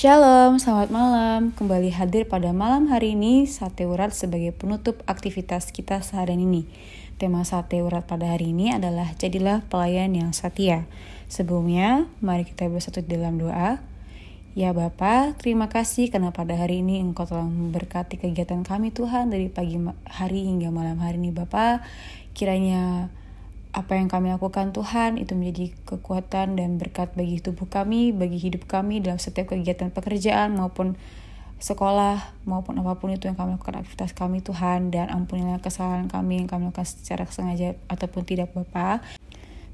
Shalom, selamat malam. Kembali hadir pada malam hari ini Sate Urat sebagai penutup aktivitas kita seharian ini. Tema Sate Urat pada hari ini adalah Jadilah Pelayan yang Setia. Sebelumnya, mari kita bersatu dalam doa. Ya Bapa, terima kasih karena pada hari ini Engkau telah memberkati kegiatan kami Tuhan dari pagi hari hingga malam hari ini Bapa. Kiranya apa yang kami lakukan Tuhan itu menjadi kekuatan dan berkat bagi tubuh kami, bagi hidup kami dalam setiap kegiatan pekerjaan maupun sekolah maupun apa pun itu yang kami lakukan aktivitas kami Tuhan dan ampunilah kesalahan kami yang kami lakukan secara sengaja ataupun tidak Bapa.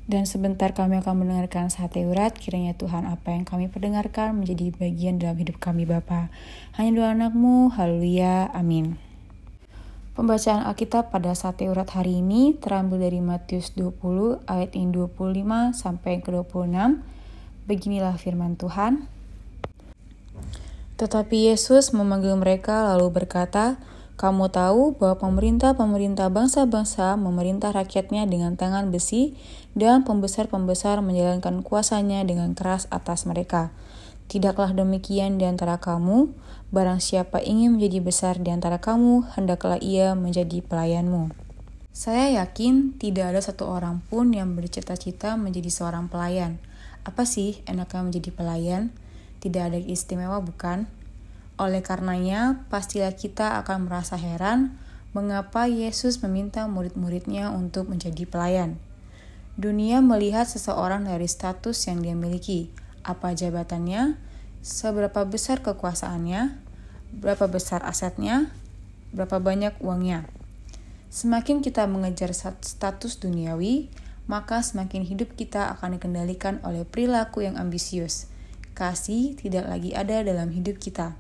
Dan sebentar kami akan mendengarkan sate urat, kiranya Tuhan apa yang kami perdengarkan menjadi bagian dalam hidup kami Bapa. Hanya doa anakmu, haleluya, amin. Pembacaan Alkitab pada saat urat hari ini terambil dari Matius 20 ayat yang 25 sampai ke 26. Beginilah firman Tuhan. Tetapi Yesus memanggil mereka lalu berkata, kamu tahu bahwa pemerintah-pemerintah bangsa-bangsa memerintah rakyatnya dengan tangan besi dan pembesar-pembesar menjalankan kuasanya dengan keras atas mereka. Tidaklah demikian di antara kamu, Barang siapa ingin menjadi besar di antara kamu, hendaklah ia menjadi pelayanmu. Saya yakin tidak ada satu orang pun yang bercita-cita menjadi seorang pelayan. Apa sih enaknya menjadi pelayan? Tidak ada istimewa bukan? Oleh karenanya, pastilah kita akan merasa heran mengapa Yesus meminta murid-muridnya untuk menjadi pelayan. Dunia melihat seseorang dari status yang dia miliki, apa jabatannya, seberapa besar kekuasaannya, berapa besar asetnya, berapa banyak uangnya. Semakin kita mengejar status duniawi, maka semakin hidup kita akan dikendalikan oleh perilaku yang ambisius. Kasih tidak lagi ada dalam hidup kita.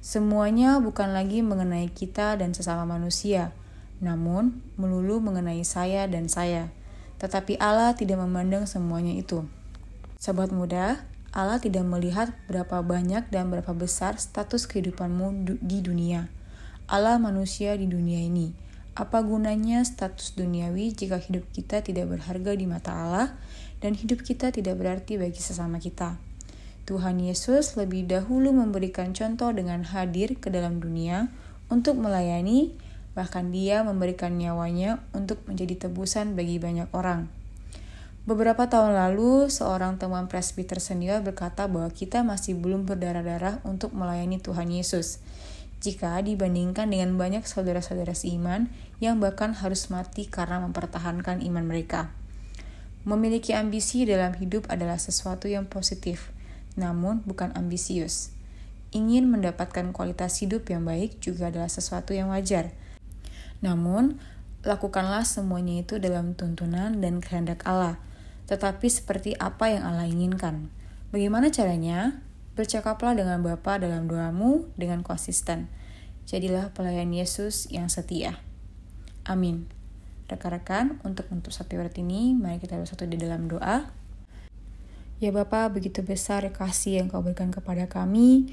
Semuanya bukan lagi mengenai kita dan sesama manusia, namun melulu mengenai saya dan saya. Tetapi Allah tidak memandang semuanya itu. Sahabat muda, Allah tidak melihat berapa banyak dan berapa besar status kehidupanmu di dunia. Allah manusia di dunia ini. Apa gunanya status duniawi jika hidup kita tidak berharga di mata Allah dan hidup kita tidak berarti bagi sesama kita? Tuhan Yesus lebih dahulu memberikan contoh dengan hadir ke dalam dunia untuk melayani, bahkan Dia memberikan nyawanya untuk menjadi tebusan bagi banyak orang. Beberapa tahun lalu, seorang teman presbiter senior berkata bahwa kita masih belum berdarah-darah untuk melayani Tuhan Yesus. Jika dibandingkan dengan banyak saudara-saudara seiman yang bahkan harus mati karena mempertahankan iman mereka. Memiliki ambisi dalam hidup adalah sesuatu yang positif, namun bukan ambisius. Ingin mendapatkan kualitas hidup yang baik juga adalah sesuatu yang wajar. Namun, lakukanlah semuanya itu dalam tuntunan dan kehendak Allah – tetapi seperti apa yang Allah inginkan. Bagaimana caranya? Bercakaplah dengan Bapa dalam doamu dengan konsisten. Jadilah pelayan Yesus yang setia. Amin. Rekan-rekan, untuk untuk satu urat ini, mari kita bersatu di dalam doa. Ya Bapa, begitu besar kasih yang kau berikan kepada kami,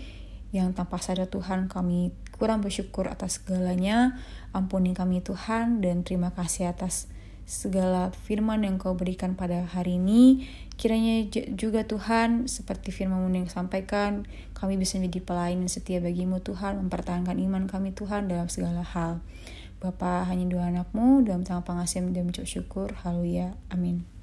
yang tanpa sadar Tuhan kami kurang bersyukur atas segalanya. Ampuni kami Tuhan, dan terima kasih atas segala firman yang kau berikan pada hari ini. Kiranya juga Tuhan, seperti firman yang sampaikan, kami bisa menjadi pelayan setia bagimu Tuhan, mempertahankan iman kami Tuhan dalam segala hal. Bapa hanya dua anakmu, dalam tangan pengasihan dan mencukup syukur. Haleluya. Amin.